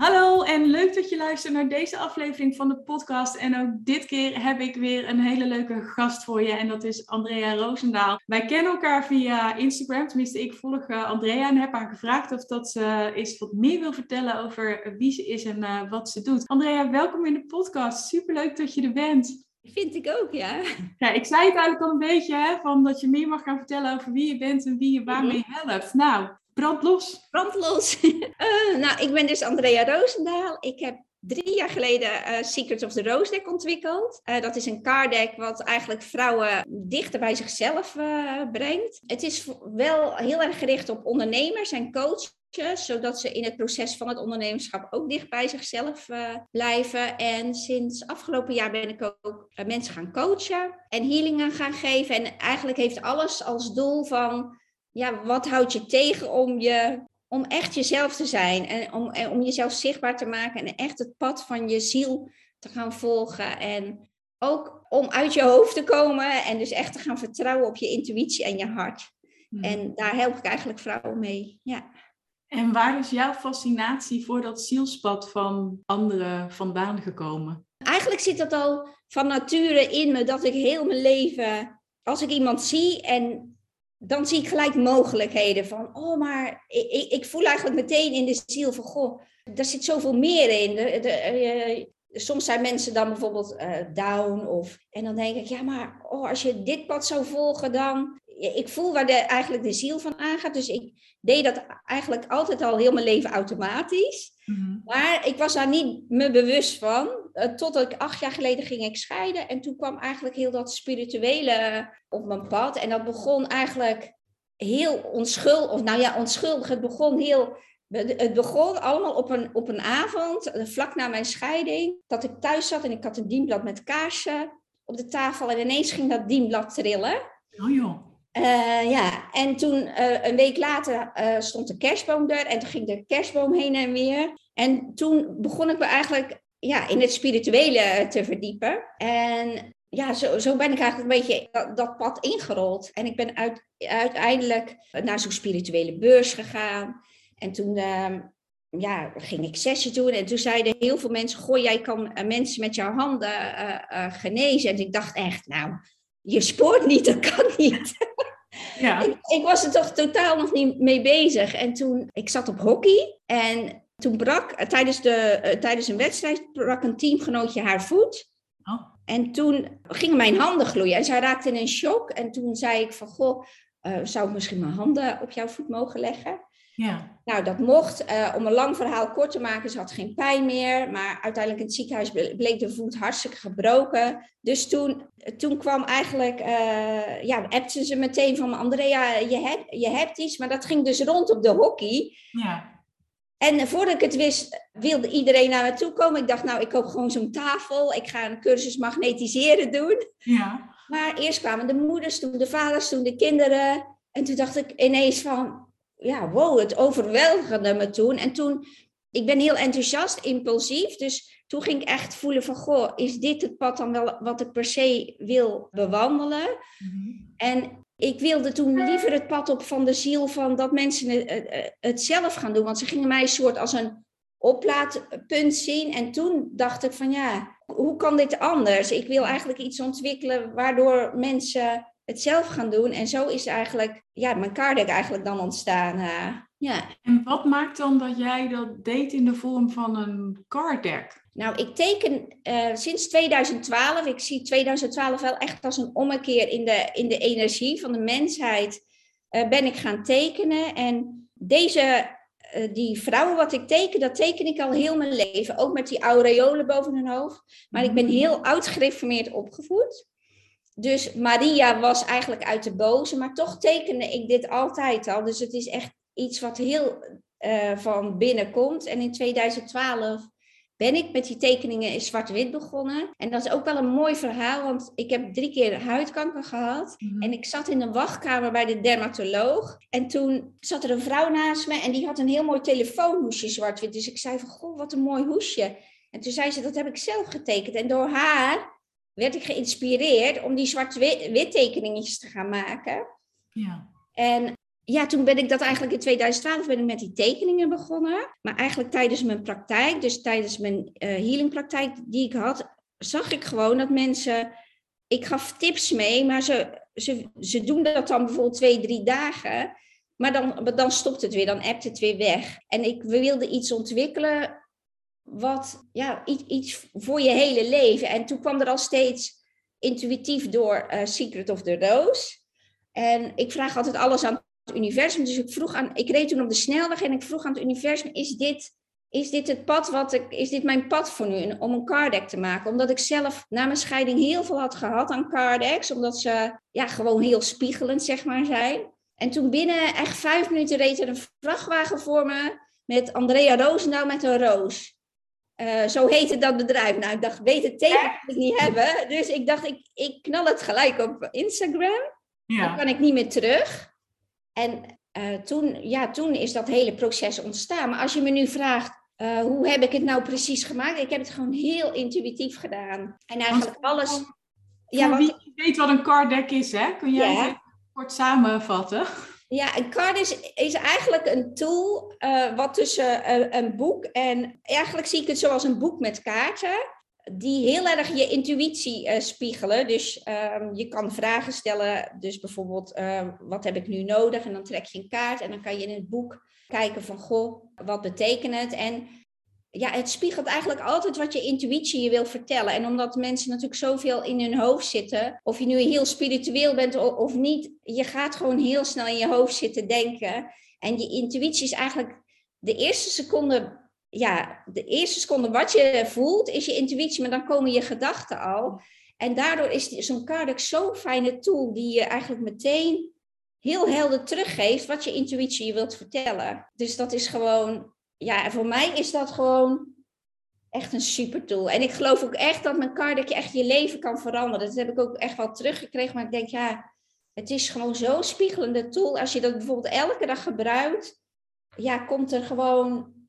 Hallo en leuk dat je luistert naar deze aflevering van de podcast. En ook dit keer heb ik weer een hele leuke gast voor je en dat is Andrea Roosendaal. Wij kennen elkaar via Instagram, tenminste ik volg eh, Andrea en heb haar gevraagd of dat ze eens wat meer wil vertellen over wie ze is en uh, wat ze doet. Andrea, welkom in de podcast. Superleuk dat je er bent. Vind ik ook, ja. Ja, ik zei het eigenlijk al een beetje, hè, van dat je meer mag gaan vertellen over wie je bent en wie je waarmee helpt. Nou, brand los. Brand los. uh, nou, ik ben dus Andrea Roosendaal. Ik heb drie jaar geleden uh, Secrets of the Rose Deck ontwikkeld. Uh, dat is een card deck wat eigenlijk vrouwen dichter bij zichzelf brengt. Het is wel heel erg gericht op ondernemers en coaches zodat ze in het proces van het ondernemerschap ook dicht bij zichzelf blijven. En sinds afgelopen jaar ben ik ook mensen gaan coachen en healingen gaan geven. En eigenlijk heeft alles als doel van, ja, wat houdt je tegen om, je, om echt jezelf te zijn en om, en om jezelf zichtbaar te maken en echt het pad van je ziel te gaan volgen. En ook om uit je hoofd te komen en dus echt te gaan vertrouwen op je intuïtie en je hart. Hmm. En daar help ik eigenlijk vrouwen mee. Ja. En waar is jouw fascinatie voor dat zielspad van anderen vandaan gekomen? Eigenlijk zit dat al van nature in me, dat ik heel mijn leven, als ik iemand zie en dan zie ik gelijk mogelijkheden van, oh, maar ik, ik voel eigenlijk meteen in de ziel van, goh, daar zit zoveel meer in. De, de, uh, soms zijn mensen dan bijvoorbeeld uh, down of, en dan denk ik, ja, maar oh, als je dit pad zou volgen, dan, ik voel waar de, eigenlijk de ziel van aangaat. Dus ik deed dat eigenlijk altijd al heel mijn leven automatisch. Mm-hmm. Maar ik was daar niet me bewust van. Uh, totdat ik acht jaar geleden ging ik scheiden. En toen kwam eigenlijk heel dat spirituele op mijn pad. En dat begon eigenlijk heel onschuldig. Of nou ja, onschuldig. Het begon heel... Het begon allemaal op een, op een avond, eh, vlak na mijn scheiding, dat ik thuis zat en ik had een dienblad met kaarsen op de tafel. En ineens ging dat dienblad trillen. Oh joh. Uh, ja, en toen uh, een week later uh, stond de kerstboom er en toen ging de kerstboom heen en weer. En toen begon ik me eigenlijk ja, in het spirituele te verdiepen. En ja, zo, zo ben ik eigenlijk een beetje dat, dat pad ingerold. En ik ben uit, uiteindelijk naar zo'n spirituele beurs gegaan. En toen ehm, ja, ging ik sessies doen. En toen zeiden heel veel mensen: Goh, jij kan mensen met jouw handen genezen. En ik dacht echt, nou je spoort niet, dat kan niet. Ja. ik, ik, was er toch totaal nog niet mee bezig. En toen, ik zat op hockey en toen brak, eh, tijdens, de, uh, tijdens een wedstrijd, brak een teamgenootje haar voet. Oh. En toen gingen mijn handen gloeien en zij raakte in een shock. En toen zei ik van, goh, uh, zou ik misschien mijn handen op jouw voet mogen leggen? Ja. Nou, dat mocht. Uh, om een lang verhaal kort te maken, ze had geen pijn meer. Maar uiteindelijk in het ziekenhuis bleek de voet hartstikke gebroken. Dus toen, toen kwam eigenlijk, uh, ja, appten ze meteen van Andrea, je hebt, je hebt iets. Maar dat ging dus rond op de hockey. Ja. En voordat ik het wist, wilde iedereen naar me toe komen. Ik dacht, nou, ik koop gewoon zo'n tafel. Ik ga een cursus magnetiseren doen. Ja. Maar eerst kwamen de moeders, toen de vaders, toen de kinderen. En toen dacht ik ineens van, ja, wow, het overweldigde me toen. En toen, ik ben heel enthousiast, impulsief. Dus toen ging ik echt voelen van, goh, is dit het pad dan wel wat ik per se wil bewandelen? Mhm. En ik wilde toen liever het pad op van de ziel van dat mensen het, zelf gaan doen. Want ze gingen mij een soort als een oplaadpunt zien. En toen dacht ik van, ja, hoe kan dit anders? Ik wil eigenlijk iets ontwikkelen waardoor mensen het zelf gaan doen. En zo is eigenlijk ja, mijn card deck eigenlijk dan ontstaan. Ja. En wat maakt dan dat jij dat deed in de vorm van een card deck? Nou, ik teken uh, sinds 2012. Ik zie 2012 wel echt als een ommekeer in de, in de energie van de mensheid. Uh, ben ik gaan tekenen. En deze, die vrouwen wat ik teken, dat teken ik al heel mijn leven. Ook met die aureolen boven hun hoofd. Maar ik ben mhm. heel oud gereformeerd opgevoed. Dus Maria was eigenlijk uit de boze, maar toch tekende ik dit altijd al. Dus het is echt iets wat heel uh, van binnen komt. En in 2012 ben ik met die tekeningen in zwart-wit begonnen. En dat is ook wel een mooi verhaal, want ik heb drie keer huidkanker gehad. Mhm. En ik zat in een wachtkamer bij de dermatoloog. En toen zat er een vrouw naast me en die had een heel mooi telefoonhoesje zwart-wit. Dus ik zei van, goh, wat een mooi hoesje. En toen zei ze, dat heb ik zelf getekend. En door haar werd ik geïnspireerd om die zwart-wit tekeningetjes te gaan maken. Ja. En ja, toen ben ik dat eigenlijk in 2012 ben ik met die tekeningen begonnen. Maar eigenlijk tijdens mijn praktijk, dus tijdens mijn eh, healingpraktijk die ik had, zag ik gewoon dat mensen. Ik gaf tips mee, maar ze, ze, ze doen dat dan bijvoorbeeld twee, drie dagen. Maar dan, dan stopt het weer, dan appt het weer weg. En ik wilde iets ontwikkelen wat, ja, iets, iets voor je hele leven. En toen kwam er al steeds intuïtief door eh, Secret of the Rose. En ik vraag altijd alles aan het universum. Dus ik vroeg aan, ik reed toen op de snelweg en ik vroeg aan het universum: is dit, is dit het pad wat ik, is dit mijn pad voor nu om een card deck te maken? Omdat ik zelf na mijn scheiding heel veel had gehad aan card decks, omdat ze ja, gewoon heel spiegelend zeg maar zijn. En toen binnen echt vijf minuten reed er een vrachtwagen voor me met Andrea Roosendaal met een roos. Uh, zo heette dat bedrijf. Nou, ik dacht, beter teken kan ik niet hebben. Dus ik dacht, ik, ik knal het gelijk op Instagram. Ja. Dan kan ik niet meer terug. En uh, toen, ja, toen is dat hele proces ontstaan. Maar als je me nu vraagt, uh, hoe heb ik het nou precies gemaakt? Ik heb het gewoon heel intuïtief gedaan. En eigenlijk Want, alles... Voor Ja, wat, wie weet wat een card deck is, hè? Kun jij Ja. het even kort samenvatten? ja, een card is, is eigenlijk een tool uh, wat tussen uh, een boek en... Eigenlijk zie ik het zoals een boek met kaarten. Die heel erg je intuïtie uh, spiegelen. Dus um, je kan vragen stellen. Dus bijvoorbeeld, uh, wat heb ik nu nodig? En dan trek je een kaart en dan kan je in het boek kijken van, goh, wat betekent het? En ja, het spiegelt eigenlijk altijd wat je intuïtie je wil vertellen. En omdat mensen natuurlijk zoveel in hun hoofd zitten, of je nu heel spiritueel bent of niet, je gaat gewoon heel snel in je hoofd zitten denken. En je intuïtie is eigenlijk de eerste seconde ja, de eerste seconde wat je voelt is je intuïtie, maar dan komen je gedachten al. En daardoor is zo'n card zo'n fijne tool die je eigenlijk meteen heel helder teruggeeft wat je intuïtie je wilt vertellen. Dus dat is gewoon, ja, voor mij is dat gewoon echt een super tool. En ik geloof ook echt dat mijn je echt je leven kan veranderen. Dat heb ik ook echt wel teruggekregen, maar ik denk, ja, het is gewoon zo'n spiegelende tool. Als je dat bijvoorbeeld elke dag gebruikt, ja, komt er gewoon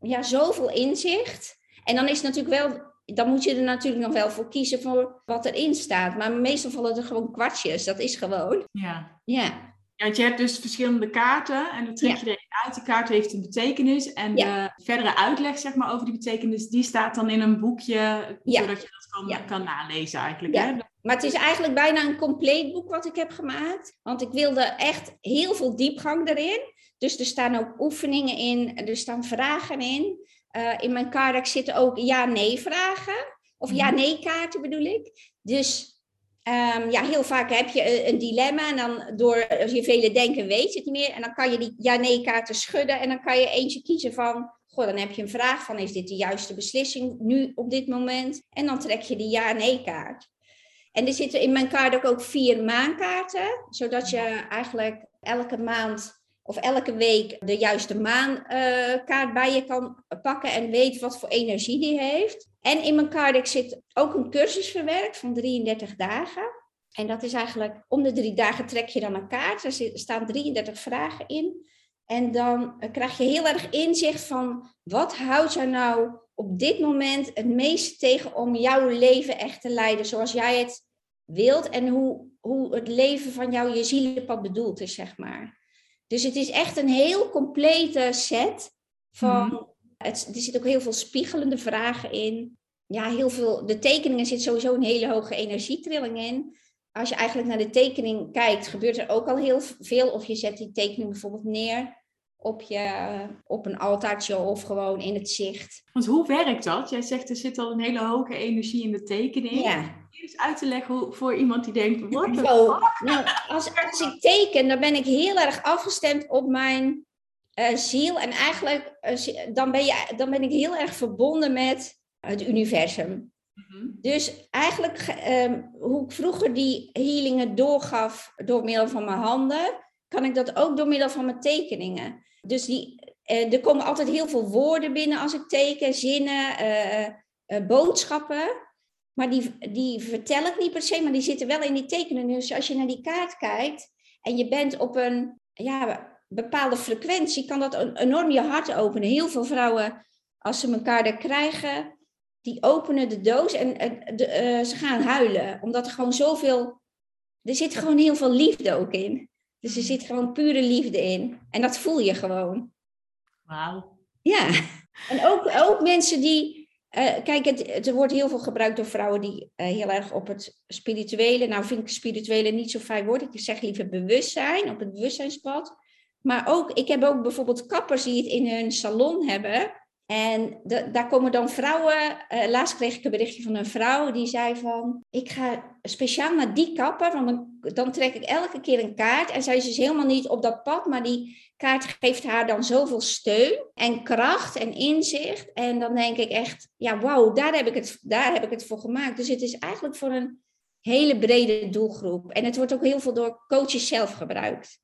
ja, zoveel inzicht. En dan is natuurlijk wel, dan moet je er natuurlijk nog wel voor kiezen voor wat erin staat. Maar meestal vallen er gewoon kwartjes. Dat is gewoon. Ja. Ja. Ja, want je hebt dus verschillende kaarten en dan trek je Ja. er uit. Die kaart heeft een betekenis en Ja. de verdere uitleg zeg maar, over die betekenis, die staat dan in een boekje, Ja. zodat je dat kan, kan nalezen eigenlijk. Hè? Maar het is eigenlijk bijna een compleet boek wat ik heb gemaakt. Want ik wilde echt heel veel diepgang erin. Dus er staan ook oefeningen in, er staan vragen in. Uh, in mijn kaart zitten ook ja-nee vragen. Of Mhm. ja-nee kaarten bedoel ik. Dus um, ja, heel vaak heb je een, dilemma. En dan door je vele denken weet je het niet meer. En dan kan je die ja-nee kaarten schudden. En dan kan je eentje kiezen van... Goh, dan heb je een vraag van... Is dit de juiste beslissing nu op dit moment? En dan trek je die ja-nee kaart. En er zitten in mijn kaart ook, ook vier maankaarten. Zodat je eigenlijk elke maand of elke week de juiste maankaart bij je kan pakken en weet wat voor energie die heeft. En in mijn kaart zit ook een cursus verwerkt van 33 dagen. En dat is eigenlijk, om de drie dagen trek je dan een kaart. Er staan 33 vragen in. En dan uh, krijg je heel erg inzicht van wat houdt jou nou op dit moment het meest tegen om jouw leven echt te leiden zoals jij het wilt. En hoe, hoe het leven van jou je zielenpad bedoeld is, zeg maar. Dus het is echt een heel complete set van. Mm-hmm. Het, er zitten ook heel veel spiegelende vragen in. Ja, heel veel. De tekeningen zit sowieso een hele hoge energietrilling in. Als je eigenlijk naar de tekening kijkt, gebeurt er ook al heel veel. Of je zet die tekening bijvoorbeeld neer op, je, op een altaartje of gewoon in het zicht. Want hoe werkt dat? Jij zegt er zit al een hele hoge energie in de tekening. Ja. Eens uit te leggen hoe, voor iemand die denkt, wat nou, als, als ik teken, dan ben ik heel erg afgestemd op mijn uh, ziel. En eigenlijk uh, dan, ben je, dan ben ik heel erg verbonden met het universum. Mm-hmm. Dus eigenlijk, um, hoe ik vroeger die healingen doorgaf door middel van mijn handen, kan ik dat ook door middel van mijn tekeningen. Dus die, Uh, er komen altijd heel veel woorden binnen als ik teken, zinnen, uh, boodschappen. Maar die, die vertel ik niet per se, maar die zitten wel in die tekenen. Dus als je naar die kaart kijkt en je bent op een ja, bepaalde frequentie, kan dat enorm je hart openen. Heel veel vrouwen, als ze elkaar er krijgen, die openen de doos en ze gaan huilen. Omdat er gewoon zoveel, er zit gewoon heel veel liefde ook in. Dus er zit gewoon pure liefde in. En dat voel je gewoon. Wauw. Ja, en ook, ook mensen die. Uh, kijk, het, er wordt heel veel gebruikt door vrouwen die uh, heel erg op het spirituele. Nou, vind ik spirituele niet zo fijn woord. Ik zeg liever bewustzijn, op het bewustzijnspad. Maar ook, ik heb ook bijvoorbeeld kappers die het in hun salon hebben. En de, daar komen dan vrouwen. Uh, laatst kreeg ik een berichtje van een vrouw die zei van: Ik ga speciaal naar die kapper, want dan, dan trek ik elke keer een kaart. En zij is dus helemaal niet op dat pad, maar die kaart geeft haar dan zoveel steun en kracht en inzicht. En dan denk ik echt: Ja, wauw, daar, heb ik het, daar heb ik het voor gemaakt. Dus het is eigenlijk voor een hele brede doelgroep. En het wordt ook heel veel door coaches zelf gebruikt.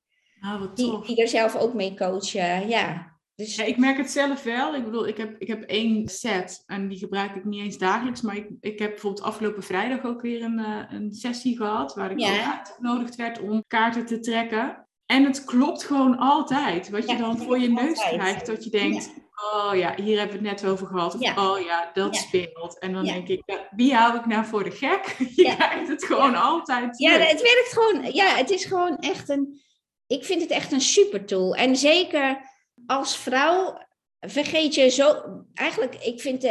Wat die, die er zelf ook mee coachen. Ja. Dus... Ja, ik merk het zelf wel. Ik bedoel, ik heb, ik heb één set en die gebruik ik niet eens dagelijks. Maar ik, ik heb bijvoorbeeld afgelopen vrijdag ook weer een, uh, een sessie gehad. Waar ik ook uitgenodigd werd om kaarten te trekken. En het klopt gewoon altijd. Wat je dan voor je neus krijgt. Dat je denkt, oh ja, hier hebben we het net over gehad. Of oh ja, dat speelt. En dan denk ik, wie hou ik nou voor de gek? Je krijgt het gewoon altijd. Ja, het werkt gewoon. Ja, het is gewoon echt een... Ik vind het echt een super tool. En zeker als vrouw vergeet je zo. Eigenlijk, ik vind de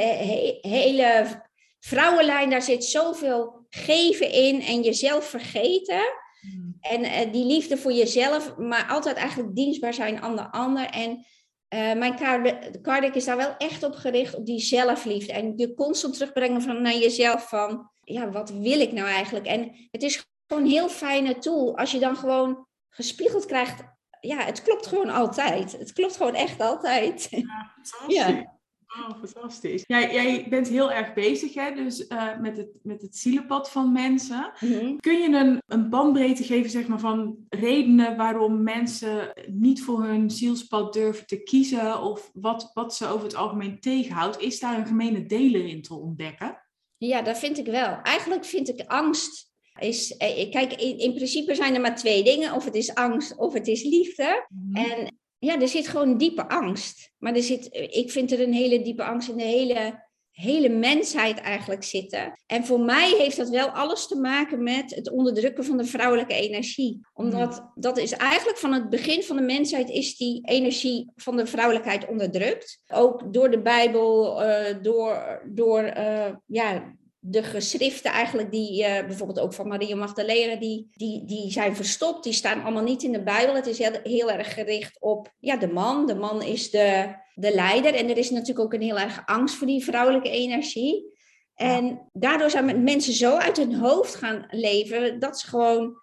hele vrouwenlijn, daar zit zoveel geven in en jezelf vergeten. Hmm. En uh, die liefde voor jezelf, maar altijd eigenlijk dienstbaar zijn aan de ander. En uh, mijn Kardec is daar wel echt op gericht, op die zelfliefde. En je constant terugbrengen van, naar jezelf van, ja, wat wil ik nou eigenlijk? En het is gewoon een heel fijne tool als je dan gewoon gespiegeld krijgt ja, het klopt gewoon altijd. Het klopt gewoon echt altijd. Ja, fantastisch. Ja. Oh, fantastisch. Jij, jij bent heel erg bezig hè? Dus, uh, met, het, met het zielenpad van mensen. Mhm. Kun je een, een bandbreedte geven zeg maar, van redenen waarom mensen niet voor hun zielspad durven te kiezen? Of wat, wat ze over het algemeen tegenhoudt? Is daar een gemene deler in te ontdekken? Ja, dat vind ik wel. Eigenlijk vind ik angst is, eh, kijk, in, in, principe zijn er maar twee dingen. Of het is angst of het is liefde. Mhm. En ja, er zit gewoon diepe angst. Maar er zit, ik vind er een hele diepe angst in de hele, hele mensheid eigenlijk zitten. En voor mij heeft dat wel alles te maken met het onderdrukken van de vrouwelijke energie. Omdat mhm. dat is eigenlijk van het begin van de mensheid is die energie van de vrouwelijkheid onderdrukt. Ook door de Bijbel, uh, door, door uh, ja, de geschriften eigenlijk, die uh, bijvoorbeeld ook van Maria Magdalena, die, die, die zijn verstopt. Die staan allemaal niet in de Bijbel. Het is heel, heel erg gericht op ja, de man. De man is de, de leider. En er is natuurlijk ook een heel erg angst voor die vrouwelijke energie. En daardoor zijn mensen zo uit hun hoofd gaan leven dat ze gewoon,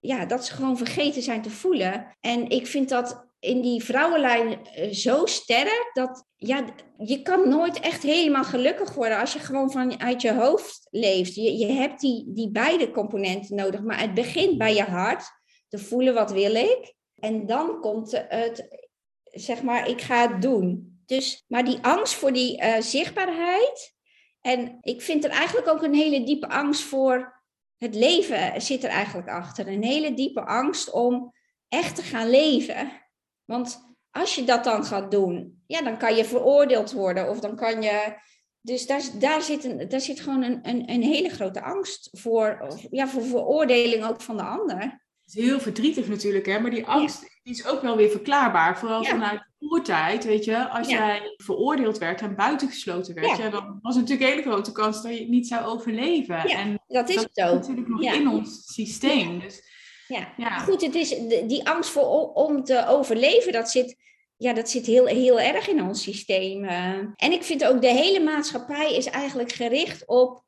ja, dat ze gewoon vergeten zijn te voelen. En ik vind dat in die vrouwenlijn eh, zo sterk dat ja, je kan nooit echt helemaal gelukkig worden als je gewoon vanuit je hoofd leeft. Je, je hebt die, die beide componenten nodig, maar het begint bij je hart, te voelen wat wil ik. En dan komt het, zeg maar, ik ga het doen. Dus, maar die angst voor die uh, zichtbaarheid. En ik vind er eigenlijk ook een hele diepe angst voor het leven zit er eigenlijk achter. Een hele diepe angst om echt te gaan leven. Want als je dat dan gaat doen, ja, dan kan je veroordeeld worden of dan kan je. Dus daar, daar, zit, een, daar zit gewoon een, een, een hele grote angst voor, ja, voor veroordeling ook van de ander. Het is heel verdrietig natuurlijk, hè? maar die angst die is ook wel weer verklaarbaar. Vooral vanuit de oertijd, weet je. Als jij veroordeeld werd en buitengesloten werd, ja. dan was er natuurlijk een hele grote kans dat je het niet zou overleven. en dat is dat het ook. natuurlijk nog in ons systeem. Dus ja. ja. Goed, het is die angst voor, om te overleven, dat zit, ja, dat zit heel, heel erg in ons systeem. Eh. En ik vind ook de hele maatschappij is eigenlijk gericht op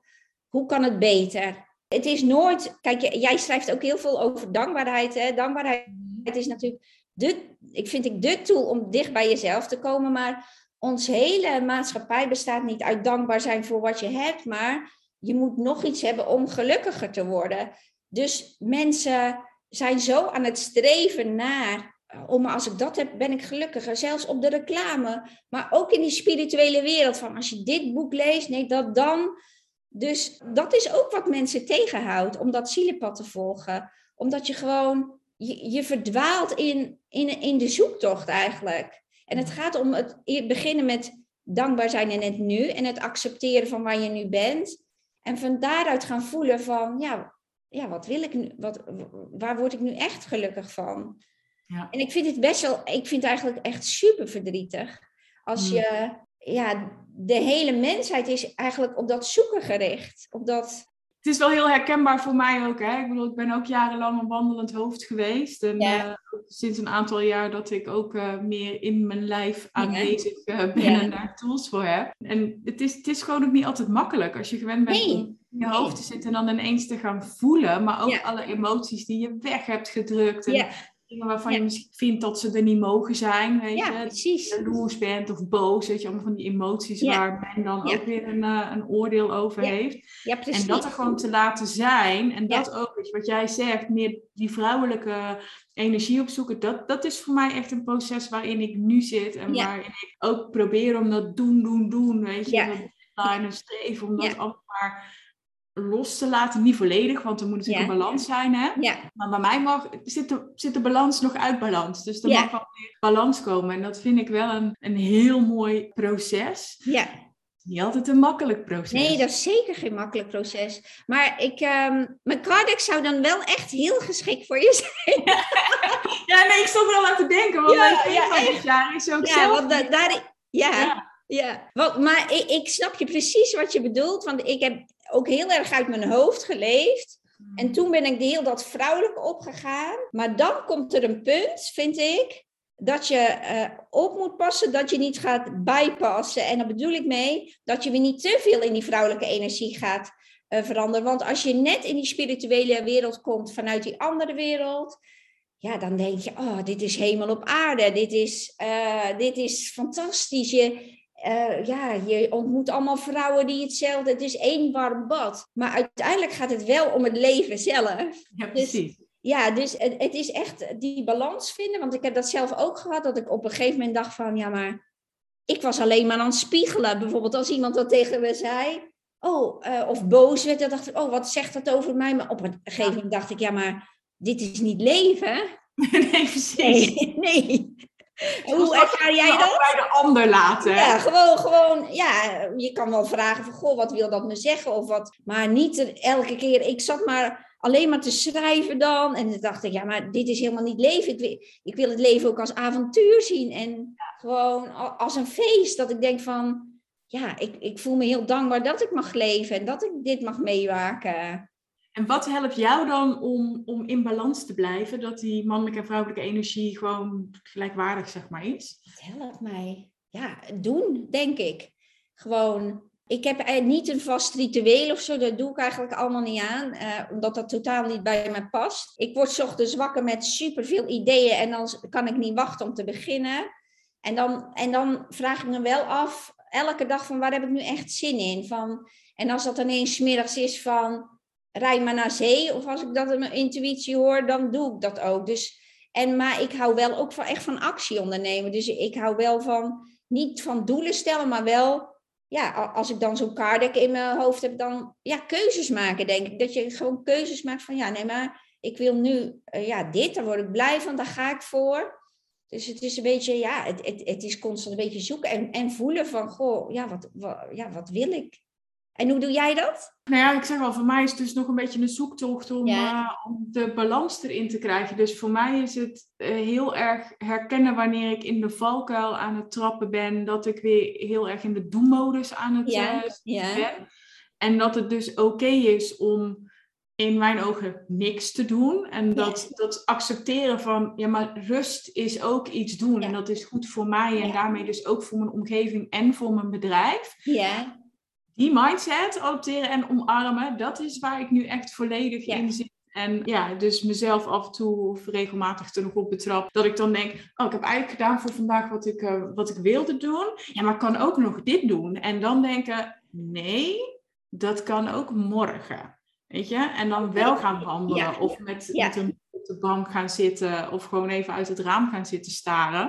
hoe kan het beter. Het is nooit, kijk, jij schrijft ook heel veel over dankbaarheid. Hè? Dankbaarheid is natuurlijk de, ik vind ik de tool om dicht bij jezelf te komen, maar ons hele maatschappij bestaat niet uit dankbaar zijn voor wat je hebt, maar je moet nog iets hebben om gelukkiger te worden. Dus mensen zijn zo aan het streven naar oh, maar als ik dat heb, ben ik gelukkiger. Zelfs op de reclame, maar ook in die spirituele wereld. Van als je dit boek leest, nee, dat dan. Dus dat is ook wat mensen tegenhoudt om dat zielenpad te volgen. Omdat je gewoon, je, je verdwaalt in, in, in de zoektocht eigenlijk. En het gaat om het beginnen met dankbaar zijn in het nu en het accepteren van waar je nu bent. En van daaruit gaan voelen van, ja, ja wat wil ik nu, wat, waar word ik nu echt gelukkig van? Ja. En ik vind het best wel, ik vind het eigenlijk echt super verdrietig. Als hmm. je, ja, de hele mensheid is eigenlijk op dat zoeken gericht. Op dat... Het is wel heel herkenbaar voor mij ook. Hè? Ik bedoel, ik ben ook jarenlang een wandelend hoofd geweest. En uh, sinds een aantal jaar dat ik ook uh, meer in mijn lijf aanwezig uh, ben en daar tools voor heb. En het is, het is gewoon ook niet altijd makkelijk als je gewend bent nee. om in je hoofd te zitten en dan ineens te gaan voelen. Maar ook alle emoties die je weg hebt gedrukt. En dingen waarvan je misschien vindt dat ze er niet mogen zijn, weet ja, je. precies. Jaloers bent of boos, weet je, allemaal van die emoties waar men dan ook weer een, uh, een oordeel over heeft. Ja, precies. En dat er gewoon te laten zijn en dat ook, weet je, wat jij zegt, meer die vrouwelijke energie opzoeken, dat, dat is voor mij echt een proces waarin ik nu zit en waarin ik ook probeer om dat doen, doen, doen, weet je. Dat een streven, om dat allemaal maar los te laten. Niet volledig, want er moet natuurlijk een balans zijn. Hè? Ja. Maar bij mij mag, zit, de, zit de balans nog uit balans. Dus er mag wel weer balans komen. En dat vind ik wel een, een heel mooi proces. Ja. Niet altijd een makkelijk proces. Nee, dat is zeker geen makkelijk proces. Maar ik, um, mijn Cardex zou dan wel echt heel geschikt voor je zijn. ja, nee, ik stond er al aan te denken. Want ja, mijn ja, dit jaar is ook ja, Want daar, ja, ja. Want, maar ik, ik snap je precies wat je bedoelt. Want ik heb ook heel erg uit mijn hoofd geleefd. En toen ben ik heel dat vrouwelijke opgegaan. Maar dan komt er een punt, vind ik, dat je uh, op moet passen dat je niet gaat bypassen. En daar bedoel ik mee dat je weer niet te veel in die vrouwelijke energie gaat uh, veranderen. Want als je net in die spirituele wereld komt vanuit die andere wereld, ja, dan denk je, oh, dit is hemel op aarde, dit is, uh, dit is fantastisch. Je, uh, ja, je ontmoet allemaal vrouwen die hetzelfde. Het is één warm bad. Maar uiteindelijk gaat het wel om het leven zelf. Ja, dus precies. Dus, ja, dus het, het, is echt die balans vinden. Want ik heb dat zelf ook gehad. Dat ik op een gegeven moment dacht van... Ja, maar ik was alleen maar aan het spiegelen. Bijvoorbeeld als iemand dat tegen me zei. Oh, uh, of boos werd. Dan dacht ik, oh, wat zegt dat over mij? Maar op een gegeven moment dacht ik... Ja, maar dit is niet leven. Nee, precies. Nee, nee. Hoe ervaar jij dat? Bij de ander laten. Ja, gewoon, gewoon, ja, je kan wel vragen van, goh, wat wil dat me zeggen? Of wat, maar niet elke keer, ik zat maar alleen maar te schrijven dan. En dan dacht ik, ja, maar dit is helemaal niet leven. Ik wil, ik wil het leven ook als avontuur zien. En gewoon als een feest. Dat ik denk van, ja, ik, ik voel me heel dankbaar dat ik mag leven. En dat ik dit mag meemaken. En wat helpt jou dan om, om in balans te blijven? Dat die mannelijke en vrouwelijke energie gewoon gelijkwaardig, zeg maar, is? Het helpt mij. Ja, doen, denk ik. Gewoon, ik heb niet een vast ritueel of zo. Dat doe ik eigenlijk allemaal niet aan. Uh, omdat dat totaal niet bij me past. Ik word ochtends wakker met superveel ideeën. En dan kan ik niet wachten om te beginnen. En dan, en dan vraag ik me wel af, elke dag van waar heb ik nu echt zin in? Van, en als dat ineens middags is van rij maar naar zee. Of als ik dat in mijn intuïtie hoor, dan doe ik dat ook. Dus, en, maar ik hou wel ook van, echt van actie ondernemen. Dus ik hou wel van, niet van doelen stellen, maar wel, ja, als ik dan zo'n kaardek in mijn hoofd heb, dan ja, keuzes maken, denk ik. Dat je gewoon keuzes maakt van, ja, nee, maar ik wil nu uh, ja, dit, daar word ik blij van, daar ga ik voor. Dus het is een beetje, ja, het, het, het is constant een beetje zoeken en, en voelen van, goh, ja wat, ja, wat wil ik? En hoe doe jij dat? Nou ja, ik zeg wel, voor mij is het dus nog een beetje een zoektocht om, uh, om de balans erin te krijgen. Dus voor mij is het uh, heel erg herkennen wanneer ik in de valkuil aan het trappen ben, dat ik weer heel erg in de doelmodus aan het ja. Uh, ja. ben. En dat het dus oké is om in mijn ogen niks te doen. En dat, dat accepteren van, ja, maar rust is ook iets doen. En dat is goed voor mij en daarmee dus ook voor mijn omgeving en voor mijn bedrijf. Ja die mindset adopteren en omarmen, dat is waar ik nu echt volledig in zit. En ja, dus mezelf af en toe of regelmatig er nog op betrap. Dat ik dan denk, oh, ik heb eigenlijk gedaan voor vandaag wat ik, uh, wat ik wilde doen. Ja, maar ik kan ook nog dit doen. En dan denken, nee, dat kan ook morgen. Weet je? En dan wel gaan wandelen. Of met, met een op de bank gaan zitten of gewoon even uit het raam gaan zitten staren.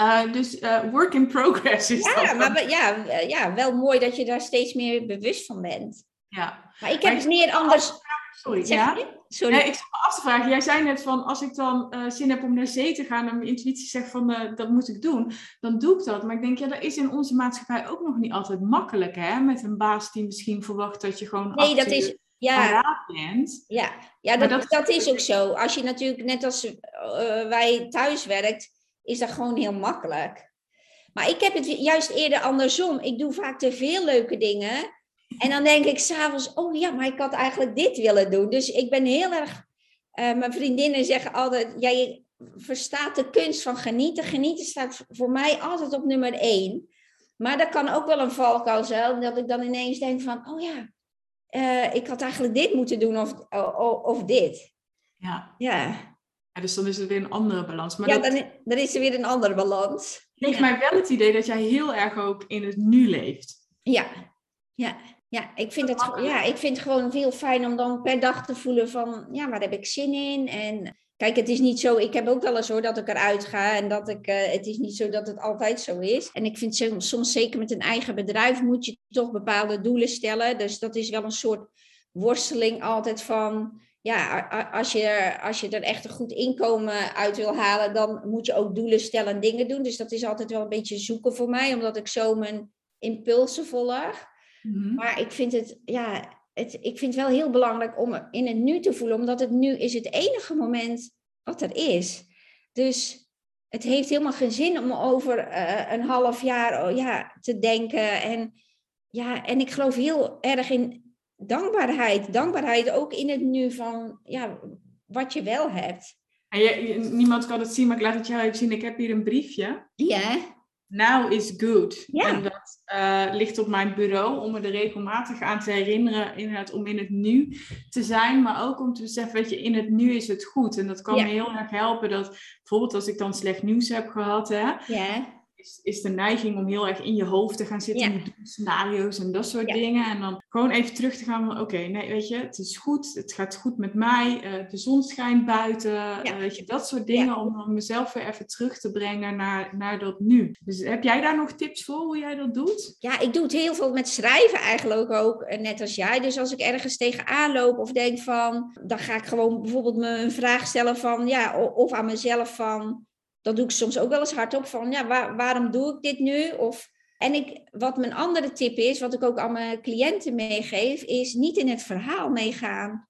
Uh, dus uh, work in progress is ja, Maar, ja, ja, wel mooi dat je daar steeds meer bewust van bent. Ja. Maar ik heb het meer anders... Sorry, ja? Sorry. Nee, ik zat me af te vragen. Jij zei net van, als ik dan uh, zin heb om naar zee te gaan en mijn intuïtie zegt van, dat moet ik doen, dan doe ik dat. Maar ik denk, ja, dat is in onze maatschappij ook nog niet altijd makkelijk, hè? Met een baas die misschien verwacht dat je gewoon nee, dat is, ja. bent. Ja, ja dat, dat, dat, is ook zo. Als je natuurlijk net als wij thuis werkt, is dat gewoon heel makkelijk. Maar ik heb het juist eerder andersom. Ik doe vaak te veel leuke dingen. En dan denk ik s'avonds, oh ja, maar ik had eigenlijk dit willen doen. Dus ik ben heel erg. Uh, mijn vriendinnen zeggen altijd: jij verstaat de kunst van genieten. Genieten staat voor mij altijd op nummer één. Maar dat kan ook wel een valkuil zijn, dat ik dan ineens denk van, oh ja, uh, ik had eigenlijk dit moeten doen of, of, of dit. Ja. ja. Ja, dus dan is het weer een andere balans. Maar ja, dan, dan is er weer een andere balans. Geeft ja. mij wel het idee dat jij heel erg ook in het nu leeft. Ja, ja. Ja, ik vind, het, ja, ik vind het gewoon heel fijn om dan per dag te voelen van, ja, waar heb ik zin in? En kijk, het is niet zo, ik heb ook wel eens hoor dat ik eruit ga en dat ik, uh, het is niet zo dat het altijd zo is. En ik vind soms, soms zeker met een eigen bedrijf moet je toch bepaalde doelen stellen. Dus dat is wel een soort worsteling altijd van, ja, als je, als je er echt een goed inkomen uit wil halen, dan moet je ook doelen stellen en dingen doen. Dus dat is altijd wel een beetje zoeken voor mij, omdat ik zo mijn impulsen volg. Mhm. Maar ik vind het, ja, het, ik vind het wel heel belangrijk om in het nu te voelen, omdat het nu is het enige moment wat er is. Dus het heeft helemaal geen zin om over uh, een half jaar oh, ja, te denken. En, ja, en ik geloof heel erg in dankbaarheid. Dankbaarheid ook in het nu van ja, wat je wel hebt. En je, niemand kan het zien, maar ik laat het jou even zien. Ik heb hier een briefje. Ja. Now is good. Ja. En dat uh, ligt op mijn bureau om me er regelmatig aan te herinneren, inderdaad, om in het nu te zijn, maar ook om te beseffen, weet je, in het nu is het goed. En dat kan me heel erg helpen dat, bijvoorbeeld als ik dan slecht nieuws heb gehad, hè, ja is, is de neiging om heel erg in je hoofd te gaan zitten met scenario's en dat soort dingen. En dan gewoon even terug te gaan van oké, nee, weet je, het is goed, het gaat goed met mij, uh, de zon schijnt buiten, uh, weet je, dat soort dingen om, om mezelf weer even terug te brengen naar, naar dat nu. Dus heb jij daar nog tips voor hoe jij dat doet? Ja, ik doe het heel veel met schrijven eigenlijk ook, eh, net als jij. Dus als ik ergens tegenaan loop of denk van, dan ga ik gewoon bijvoorbeeld me een vraag stellen van, ja, of aan mezelf van dat doe ik soms ook wel eens hardop van, ja, waarom doe ik dit nu? Of, en ik, wat mijn andere tip is, wat ik ook aan mijn cliënten meegeef, is niet in het verhaal meegaan.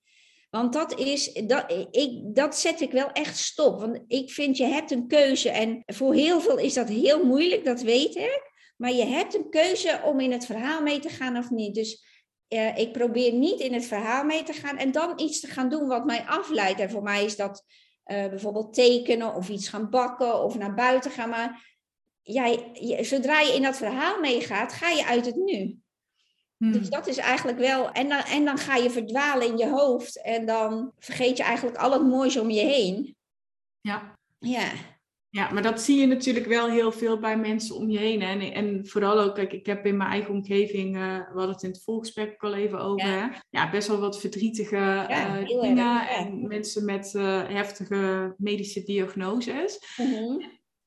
Want dat, is, dat, ik, dat zet ik wel echt stop. Want ik vind, je hebt een keuze. En voor heel veel is dat heel moeilijk, dat weet ik. Maar je hebt een keuze om in het verhaal mee te gaan of niet. Dus uh, ik probeer niet in het verhaal mee te gaan en dan iets te gaan doen wat mij afleidt. En voor mij is dat uh, bijvoorbeeld tekenen of iets gaan bakken of naar buiten gaan. Maar jij, je, zodra je in dat verhaal meegaat, ga je uit het nu. Hmm. Dus dat is eigenlijk wel. En dan, en dan ga je verdwalen in je hoofd. En dan vergeet je eigenlijk al het moois om je heen. Ja. Ja. Ja, maar dat zie je natuurlijk wel heel veel bij mensen om je heen. Hè? En, en vooral ook, kijk, ik heb in mijn eigen omgeving, uh, we hadden het in het volgesprek al even over, ja. ja best wel wat verdrietige uh, dingen. En mensen met uh, heftige medische diagnoses. Mm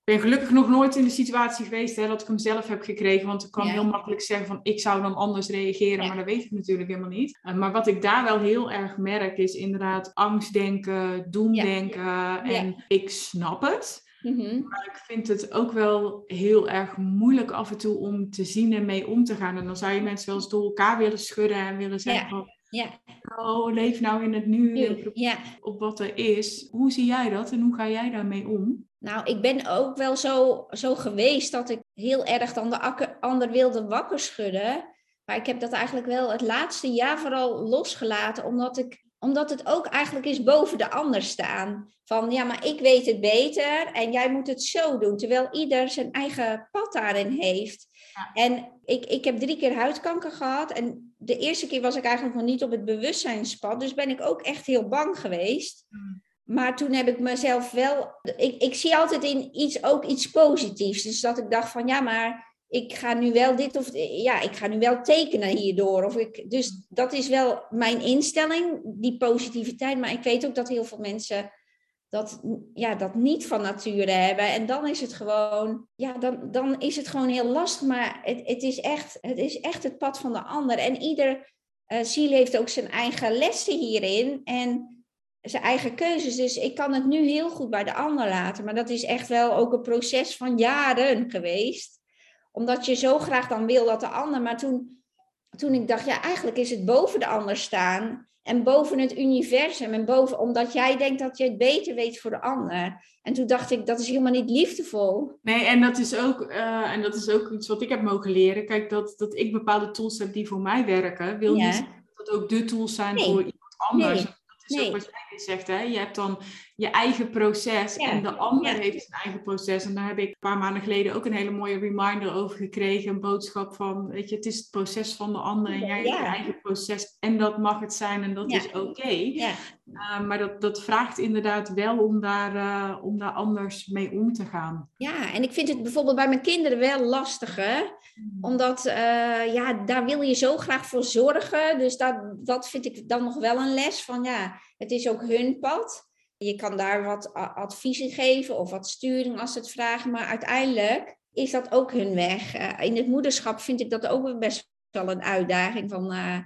Ik ben gelukkig nog nooit in de situatie geweest hè, dat ik hem zelf heb gekregen. Want ik kan heel makkelijk zeggen van ik zou dan anders reageren, maar dat weet ik natuurlijk helemaal niet. maar wat ik daar wel heel erg merk is inderdaad angstdenken, doemdenken. En ik snap het. Mhm. Maar ik vind het ook wel heel erg moeilijk af en toe om te zien en mee om te gaan. En dan zou je mensen wel eens door elkaar willen schudden en willen zeggen van... Ja. Oh, leef nou in het nu, ja. op wat er is. Hoe zie jij dat en hoe ga jij daarmee om? Nou, ik ben ook wel zo, zo geweest dat ik heel erg dan de ander wilde wakker schudden. Maar ik heb dat eigenlijk wel het laatste jaar vooral losgelaten, omdat ik omdat het ook eigenlijk is boven de ander staan. Van ja, maar ik weet het beter en jij moet het zo doen. Terwijl ieder zijn eigen pad daarin heeft. En ik, ik heb drie keer huidkanker gehad. En de eerste keer was ik eigenlijk nog niet op het bewustzijnspad. Dus ben ik ook echt heel bang geweest. Hmm. Maar toen heb ik mezelf wel. Ik, ik zie altijd in iets ook iets positiefs. Dus dat ik dacht van ja, maar ik ga nu wel dit of ja, ik ga nu wel tekenen hierdoor. Of ik, dus dat is wel mijn instelling, die positiviteit. Maar ik weet ook dat heel veel mensen dat, ja, dat niet van nature hebben. En dan is het gewoon, ja, dan, dan is het gewoon heel lastig. Maar het, het, is, echt, het is echt het pad van de ander. En ieder uh, ziel heeft ook zijn eigen lessen hierin. En zijn eigen keuzes. Dus ik kan het nu heel goed bij de ander laten. Maar dat is echt wel ook een proces van jaren geweest. Omdat je zo graag dan wil dat de ander. Maar toen, toen ik dacht, ja, eigenlijk is het boven de ander staan. En boven het universum. En boven, omdat jij denkt dat je het beter weet voor de ander. En toen dacht ik, dat is helemaal niet liefdevol. Nee, en dat is ook, uh, en dat is ook iets wat ik heb mogen leren. Kijk, dat, dat ik bepaalde tools heb die voor mij werken, wil niet dat ook de tools zijn voor iemand anders. Nee is nee. ook wat jij zegt, hè? je hebt dan je eigen proces en de ander heeft zijn eigen proces. En daar heb ik een paar maanden geleden ook een hele mooie reminder over gekregen. Een boodschap van, weet je, het is het proces van de ander en jij hebt je eigen proces. En dat mag het zijn en dat is oké. Uh, maar dat, dat vraagt inderdaad wel om daar, uh, om daar anders mee om te gaan. Ja, en ik vind het bijvoorbeeld bij mijn kinderen wel lastiger. Mm. Omdat, uh, ja, daar wil je zo graag voor zorgen. Dus dat, dat vind ik dan nog wel een les van, ja, het is ook hun pad. Je kan daar wat adviezen geven of wat sturing als ze het vragen, maar uiteindelijk is dat ook hun weg. Uh, in het moederschap vind ik dat ook best wel een uitdaging, van, uh,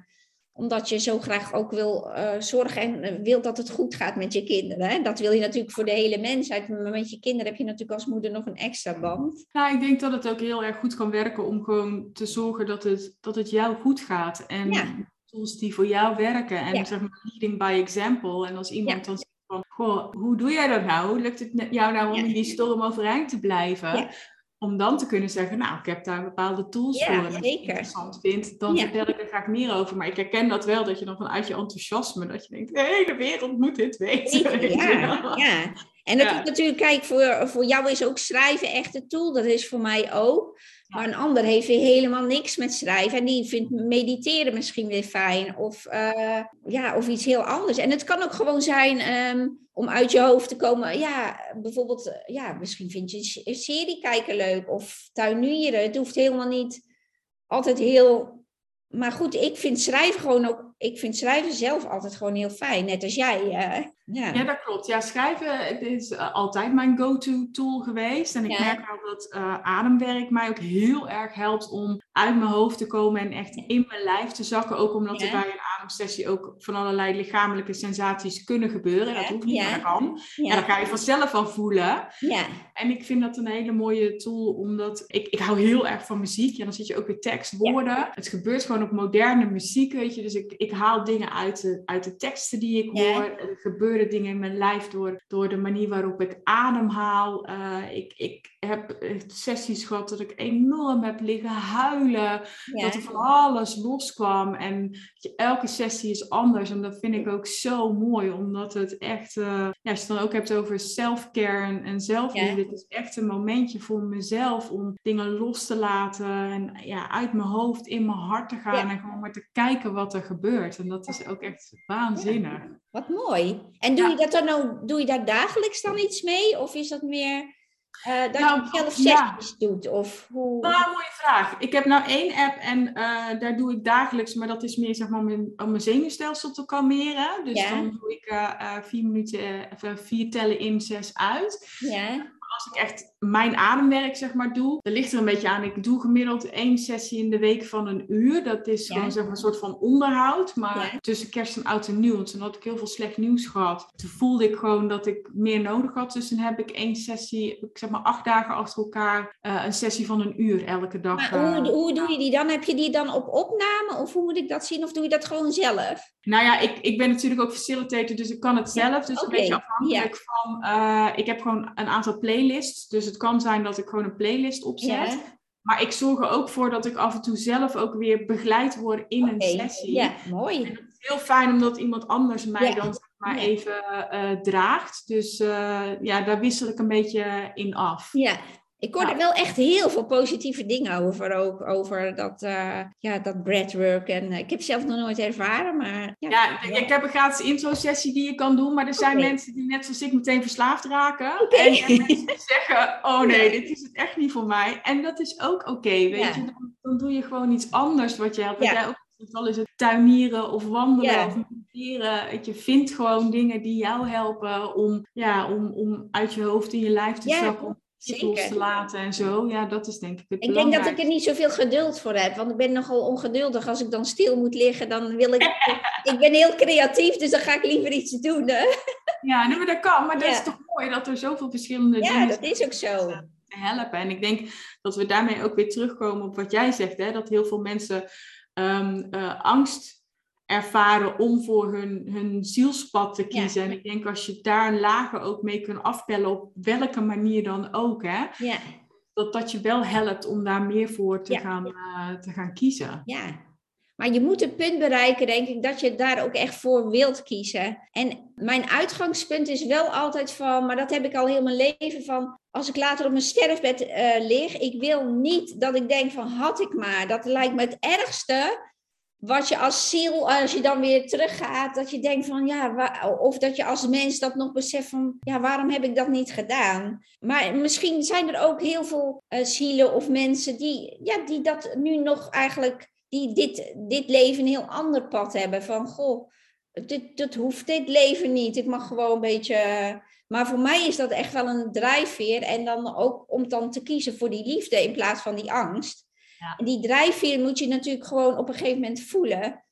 omdat je zo graag ook wil uh, zorgen en wil dat het goed gaat met je kinderen. Hè? Dat wil je natuurlijk voor de hele mensheid, maar met je kinderen heb je natuurlijk als moeder nog een extra band. Nou, ik denk dat het ook heel erg goed kan werken om gewoon te zorgen dat het, dat het jou goed gaat. En ja. tools die voor jou werken en zeg maar leading by example. En als iemand dan van, goh, hoe doe jij dat nou? Hoe lukt het jou nou om in die storm overeind te blijven? Om dan te kunnen zeggen, nou, ik heb daar bepaalde tools voor. En als het interessant vindt, dan vertel ik er graag meer over. Maar ik herken dat wel, dat je dan vanuit je enthousiasme, dat je denkt, de hele wereld moet dit weten. Ja, ja. En dat is natuurlijk, kijk, voor, voor jou is ook schrijven echt een tool. Dat is voor mij ook. Maar een ander heeft weer helemaal niks met schrijven. En die vindt mediteren misschien weer fijn. Of, uh, ja, of iets heel anders. En het kan ook gewoon zijn um, om uit je hoofd te komen. Ja, bijvoorbeeld, eh, ja, misschien vind je een serie kijken leuk. Of tuinieren. Het hoeft helemaal niet altijd heel maar goed, ik vind schrijven gewoon ook, ik vind schrijven zelf altijd gewoon heel fijn, net als jij. Uh, ja. ja, dat klopt. Ja, schrijven is eh, altijd mijn go-to tool geweest. En ik merk wel dat uh, ademwerk mij ook heel erg helpt om uit mijn hoofd te komen en echt in mijn lijf te zakken. Ook omdat er bij een ademsessie ook van allerlei lichamelijke sensaties kunnen gebeuren. Dat hoeft niet, maar kan. En dan ga je vanzelf al voelen. Ja. En ik vind dat een hele mooie tool, omdat ik, ik hou heel erg van muziek. Ja, dan zit je ook weer tekst, woorden. Het gebeurt gewoon op moderne muziek, weet je. Dus ik, ik haal dingen uit de, uit de teksten die ik hoor. Er gebeuren dingen in mijn lijf door, door de manier waarop ik ademhaal. Uh, ik, ik heb sessies gehad dat ik enorm heb liggen huilen. Dat er van alles loskwam. En elke sessie is anders. En dat vind ik ook zo mooi. Omdat het echt... Uh, ja, als je het dan ook hebt over self-care en, en zelfliefde. Het is echt een momentje voor mezelf om dingen los te laten. En ja, uit mijn hoofd in mijn hart te gaan. En gewoon maar te kijken wat er gebeurt. En dat is ook echt waanzinnig. Wat mooi. En doe je dat dan nou, doe je daar dagelijks dan iets mee? Of is dat meer uh, dat nou, je zelf sessies doet? Of hoe... Nou, mooie vraag. Ik heb nou één app en uh, daar doe ik dagelijks, maar dat is meer zeg maar om mijn, om mijn zenuwstelsel te kalmeren. Dus dan doe ik uh, vier minuten, vier tellen in, zes uit. Ja als ik echt mijn ademwerk zeg maar doe, dan ligt er een beetje aan. Ik doe gemiddeld één sessie in de week van een uur. Dat is gewoon zeg maar een soort van onderhoud. Maar tussen kerst en oud en nieuw, want toen had ik heel veel slecht nieuws gehad. Toen voelde ik gewoon dat ik meer nodig had. Dus dan heb ik één sessie, ik zeg maar acht dagen achter elkaar, uh, een sessie van een uur elke dag. Maar hoe, uh, hoe doe je die dan? Heb je die dan op opname of hoe moet ik dat zien? Of doe je dat gewoon zelf? Nou ja, ik, ik ben natuurlijk ook facilitator, dus ik kan het zelf. Dus een beetje afhankelijk van, uh, ik heb gewoon een aantal playlists. Dus het kan zijn dat ik gewoon een playlist opzet. Maar ik zorg er ook voor dat ik af en toe zelf ook weer begeleid word in een sessie. Ja, mooi. En het is heel fijn omdat iemand anders mij dan zeg maar even uh, draagt. Dus uh, ja, daar wissel ik een beetje in af. Ja, ik hoorde er wel echt heel veel positieve dingen over, ook over dat, uh, ja, dat breathwork. En uh, ik heb zelf nog nooit ervaren, maar... Ja, ja ik heb een gratis intro-sessie die je kan doen, maar er zijn mensen die net zoals ik meteen verslaafd raken. Okay. En, en, mensen die zeggen, oh nee, dit is het echt niet voor mij. En dat is ook oké, okay, weet je. Dan, dan, doe je gewoon iets anders wat je hebt. Wat jij ook al is het tuinieren of wandelen of Weet je vindt gewoon dingen die jou helpen om, ja, om, om uit je hoofd in je lijf te zakken. Zeker. los te laten en zo. Ja, dat is denk ik het Ik denk dat ik er niet zoveel geduld voor heb. Want ik ben nogal ongeduldig. Als ik dan stil moet liggen, dan wil ik... ik ben heel creatief, dus dan ga ik liever iets doen. Hè? Ja, nee, maar dat kan. Maar dat is toch mooi dat er zoveel verschillende ja, dingen zijn. Ja, dat is ook zo. Te helpen. En ik denk dat we daarmee ook weer terugkomen op wat jij zegt. Hè? Dat heel veel mensen um, uh, angst ervaren om voor hun, hun zielspad te kiezen. En ik denk als je daar lager ook mee kunt afpellen, op welke manier dan ook, hè, ja. dat dat je wel helpt om daar meer voor te, gaan, uh, te gaan kiezen. Ja, maar je moet het punt bereiken, denk ik, dat je daar ook echt voor wilt kiezen. En mijn uitgangspunt is wel altijd van, maar dat heb ik al heel mijn leven van, als ik later op mijn sterfbed uh, lig, ik wil niet dat ik denk van, had ik maar. Dat lijkt me het ergste wat je als ziel, als je dan weer teruggaat, dat je denkt van ja, of dat je als mens dat nog beseft van ja, waarom heb ik dat niet gedaan? Maar misschien zijn er ook heel veel uh, zielen of mensen die, ja, die dat nu nog eigenlijk, die dit, dit leven een heel ander pad hebben. Van goh, dit, dat hoeft dit leven niet. Ik mag gewoon een beetje. Maar voor mij is dat echt wel een drijfveer. En dan ook om dan te kiezen voor die liefde in plaats van die angst. En die drijfveer moet je natuurlijk gewoon op een gegeven moment voelen.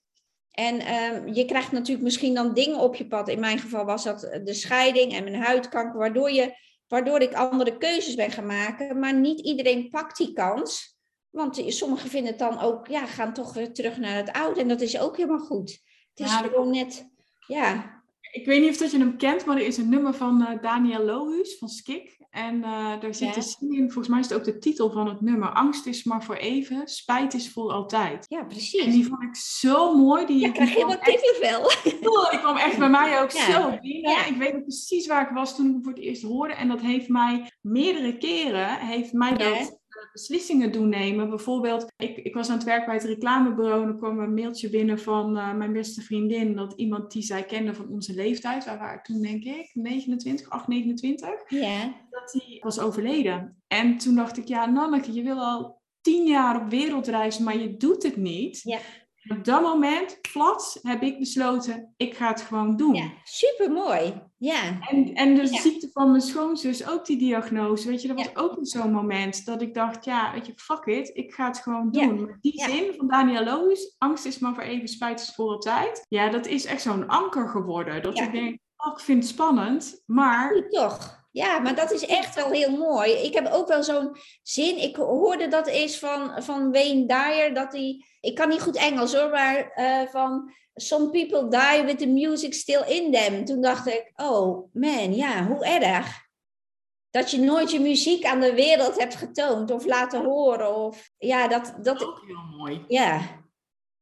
En um, je krijgt natuurlijk misschien dan dingen op je pad. In mijn geval was dat de scheiding en mijn huidkanker, waardoor, je, waardoor ik andere keuzes ben gaan maken. Maar niet iedereen pakt die kans. Want sommigen vinden het dan ook, ja, gaan toch weer terug naar het oude. En dat is ook helemaal goed. Het is ja, gewoon net, ja. Ik weet niet of dat je hem kent, maar er is een nummer van uh, Daniel Lohuus van Skik. En uh, daar zit ja. de zin in, volgens mij is het ook de titel van het nummer. Angst is maar voor even, spijt is voor altijd. Ja, precies. En die vond ik zo mooi. Die, ja, krijg je wat kippenvel. Oh, die kwam echt bij mij ook ja. zo binnen. Ja. Ik weet nog precies waar ik was toen ik het voor het eerst hoorde. En dat heeft mij meerdere keren, heeft mij dat beslissingen doen nemen. Bijvoorbeeld, ik, ik was aan het werk bij het reclamebureau en er kwam een mailtje binnen van uh, mijn beste vriendin. Dat iemand die zij kende van onze leeftijd, waar waren toen denk ik 29, 8, 29. Ja. Dat die was overleden. En toen dacht ik, ja Nanneke, je wil al tien jaar op wereldreis, maar je doet het niet. Ja. Op dat moment, plat, heb ik besloten, ik ga het gewoon doen. Ja, supermooi. Ja. En, en de ziekte van mijn schoonzus, ook die diagnose, weet je, dat was ook zo'n moment dat ik dacht, ja, weet je, fuck it, ik ga het gewoon doen. Ja. Die zin van Daniel Loos, angst is maar voor even, spijt is voor altijd. Ja, dat is echt zo'n anker geworden. Dat ik denk, oh, ik vind het spannend, maar... Toch. Ja, maar dat is echt wel heel mooi. Ik heb ook wel zo'n zin. Ik hoorde dat eens van, van Wayne Dyer. Dat hij. Ik kan niet goed Engels hoor, maar uh, van. Some people die with the music still in them. Toen dacht ik, oh man, ja, hoe erg. Dat je nooit je muziek aan de wereld hebt getoond of laten horen. Of, ja, dat, dat, ook heel mooi. Ja,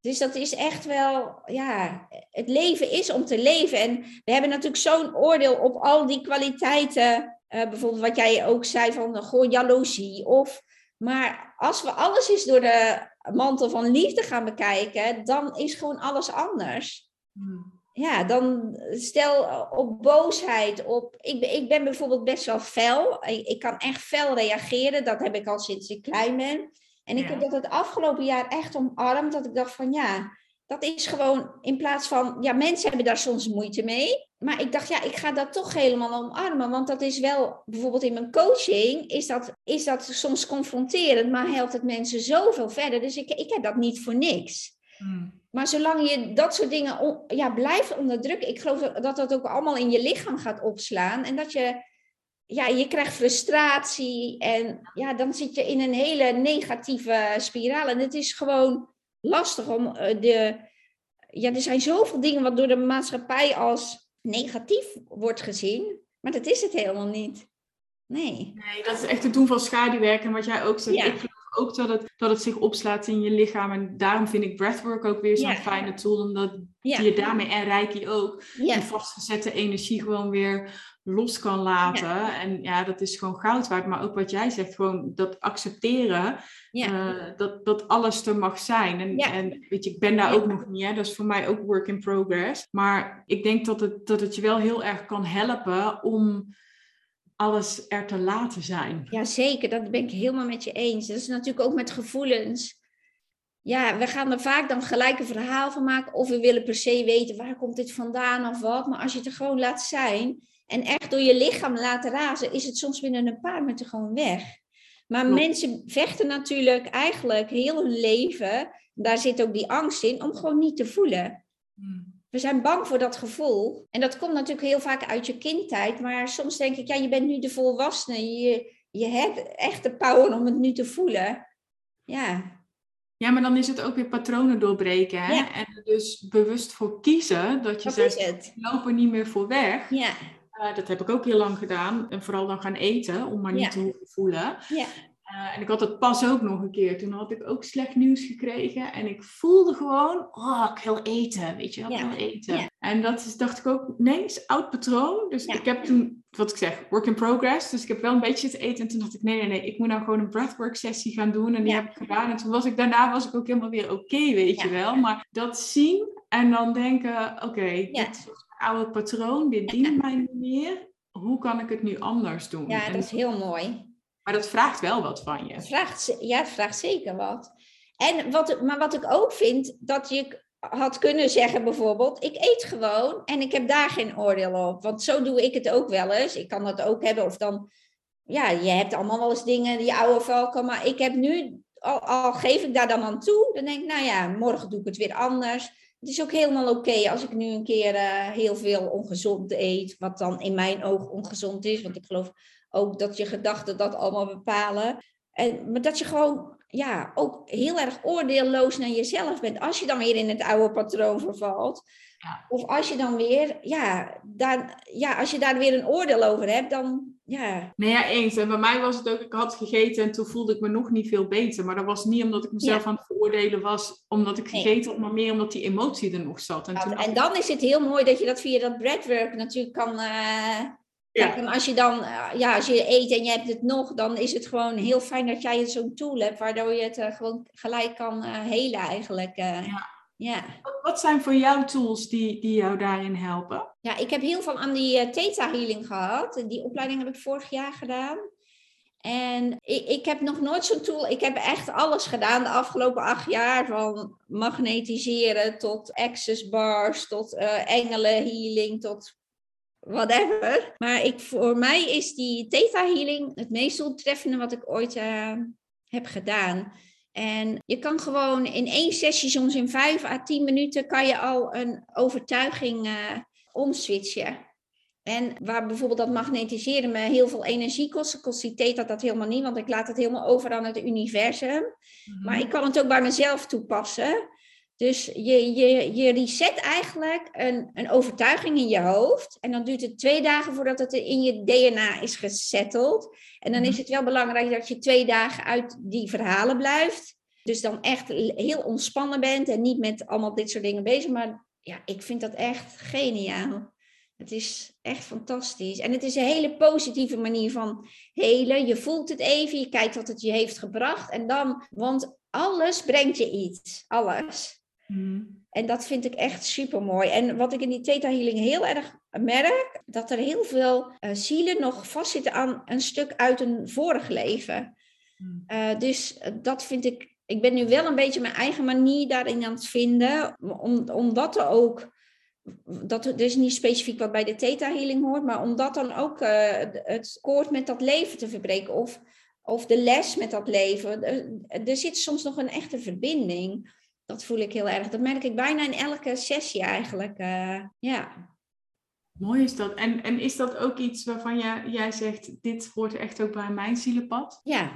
dus dat is echt wel, ja, het leven is om te leven. En we hebben natuurlijk zo'n oordeel op al die kwaliteiten. Uh, bijvoorbeeld wat jij ook zei van, goh, jaloezie. Of, maar als we alles eens door de mantel van liefde gaan bekijken, dan is gewoon alles anders. Hmm. Ja, dan stel op boosheid, op... Ik, ik ben bijvoorbeeld best wel fel. Ik, ik kan echt fel reageren. Dat heb ik al sinds ik klein ben. En ik heb dat het afgelopen jaar echt omarmd, dat ik dacht van ja, dat is gewoon in plaats van, ja, mensen hebben daar soms moeite mee. Maar ik dacht, ja, ik ga dat toch helemaal omarmen. Want dat is wel, bijvoorbeeld in mijn coaching, is dat, is dat soms confronterend, maar helpt het mensen zoveel verder. Dus ik, ik heb dat niet voor niks. Hmm. Maar zolang je dat soort dingen ja, blijft onderdrukken, ik geloof dat dat ook allemaal in je lichaam gaat opslaan. En dat je ja, je krijgt frustratie en ja, dan zit je in een hele negatieve spiraal. En het is gewoon lastig om uh, de. Ja, er zijn zoveel dingen wat door de maatschappij als negatief wordt gezien, maar dat is het helemaal niet. Nee. Nee, dat is echt het doen van schaduwwerk en wat jij ook zegt. Ja. Ik geloof ook dat het, dat het zich opslaat in je lichaam. En daarom vind ik breathwork ook weer zo'n ja. fijne tool, omdat ja. je daarmee en Reiki ook die vastgezette energie gewoon weer los kan laten. Ja. En ja, dat is gewoon goud waard. Maar ook wat jij zegt, gewoon dat accepteren ja. uh, dat, dat alles er mag zijn. En, ja. en weet je, ik ben daar ook nog niet, hè. dat is voor mij ook work in progress. Maar ik denk dat het, dat het je wel heel erg kan helpen om alles er te laten zijn. Ja, zeker. Dat ben ik helemaal met je eens. Dat is natuurlijk ook met gevoelens. ja, we gaan er vaak dan gelijk een verhaal van maken. Of we willen per se weten waar komt dit vandaan of wat. Maar als je het er gewoon laat zijn en echt door je lichaam laten razen, is het soms binnen een paar minuten gewoon weg. Maar mensen vechten natuurlijk eigenlijk heel hun leven, daar zit ook die angst in, om gewoon niet te voelen. Hmm. We zijn bang voor dat gevoel. En dat komt natuurlijk heel vaak uit je kindtijd. Maar soms denk ik, ja, je bent nu de volwassene. Je, je hebt echt de power om het nu te voelen. Ja. Ja, maar dan is het ook weer patronen doorbreken. Hè? En dus bewust voor kiezen dat je zegt, ik loop er niet meer voor weg. Ja. Uh, dat heb ik ook heel lang gedaan. En vooral dan gaan eten, om maar niet te voelen. Ja. Uh, en ik had het pas ook nog een keer. Toen had ik ook slecht nieuws gekregen. En ik voelde gewoon, oh, ik wil eten. Weet je, ik wil eten. En dat is, dacht ik ook, nee, is oud patroon. Dus ik heb toen, wat ik zeg, work in progress. Dus ik heb wel een beetje te eten. En toen dacht ik, nee, nee, nee, ik moet nou gewoon een breathwork sessie gaan doen. En die heb ik gedaan. En toen was ik, daarna was ik ook helemaal weer oké, weet je wel. Maar dat zien en dan denken, oké, dit is een oude patroon. Dit dient mij niet meer. Hoe kan ik het nu anders doen? Ja, dat is heel mooi. Maar dat vraagt wel wat van je. Vraagt, ja, het vraagt zeker wat. En wat, maar wat ik ook vind, dat je had kunnen zeggen bijvoorbeeld, ik eet gewoon en ik heb daar geen oordeel op. Want zo doe ik het ook wel eens. Ik kan dat ook hebben of dan, ja, je hebt allemaal wel eens dingen die oude valken, maar ik heb nu, al, al geef ik daar dan aan toe, dan denk ik, nou ja, morgen doe ik het weer anders. Het is ook helemaal oké als ik nu een keer uh, heel veel ongezond eet, wat dan in mijn oog ongezond is, want ik geloof ook dat je gedachten dat allemaal bepalen. En, maar dat je gewoon ja, ook heel erg oordeelloos naar jezelf bent. Als je dan weer in het oude patroon vervalt. Ja. Of als je dan weer, ja, daar, ja, als je daar weer een oordeel over hebt, dan ja. Nee, ja, eens. En bij mij was het ook, ik had gegeten en toen voelde ik me nog niet veel beter. Maar dat was niet omdat ik mezelf aan het veroordelen was, omdat ik gegeten had, maar meer omdat die emotie er nog zat. En, toen en dan is het heel mooi dat je dat via dat breadwork natuurlijk kan, uh, ja. en als je dan, eh, ja, als je eet en je hebt het nog, dan is het gewoon heel fijn dat jij zo'n tool hebt, waardoor je het uh, gewoon gelijk kan uh, helen eigenlijk. ja. Ja. Wat zijn voor jou tools die, die jou daarin helpen? Ja, ik heb heel veel aan die Theta Healing gehad. Die opleiding heb ik vorig jaar gedaan. En ik, ik heb nog nooit zo'n tool. Ik heb echt alles gedaan de afgelopen acht jaar. Van magnetiseren tot access bars, tot engelen healing, tot whatever. Maar ik, voor mij is die Theta Healing het meest doeltreffende wat ik ooit uh, heb gedaan. En je kan gewoon in één sessie, soms in vijf à tien minuten, kan je al een overtuiging uh, omswitchen. En waar bijvoorbeeld dat magnetiseren me heel veel energie kost, kost die theta dat helemaal niet, want ik laat het helemaal over aan het universum. Mhm. Maar ik kan het ook bij mezelf toepassen. Dus je, je, je reset eigenlijk een, een overtuiging in je hoofd. En dan duurt het twee dagen voordat het in je DNA is gesetteld. En dan is mhm. het wel belangrijk dat je twee dagen uit die verhalen blijft. Dus dan echt heel ontspannen bent en niet met allemaal dit soort dingen bezig. Maar ja, ik vind dat echt geniaal. Het is echt fantastisch. En het is een hele positieve manier van helen. Je voelt het even, je kijkt wat het je heeft gebracht. En dan, want alles brengt je iets. Alles. Mm. En dat vind ik echt super mooi. En wat ik in die Theta Healing heel erg merk, dat er heel veel uh, zielen nog vastzitten aan een stuk uit een vorig leven. Mm. Uh, dus dat vind ik. Ik ben nu wel een beetje mijn eigen manier daarin aan het vinden, om, omdat er ook. Dat er is niet specifiek wat bij de Theta Healing hoort, maar om dat dan ook uh, het koord met dat leven te verbreken. Of, of de les met dat leven. Er, er zit soms nog een echte verbinding dat voel ik heel erg. Dat merk ik bijna in elke sessie eigenlijk. Uh, ja. Mooi is dat. En, en is dat ook iets waarvan jij, jij zegt, dit hoort echt ook bij mijn zielenpad? Ja,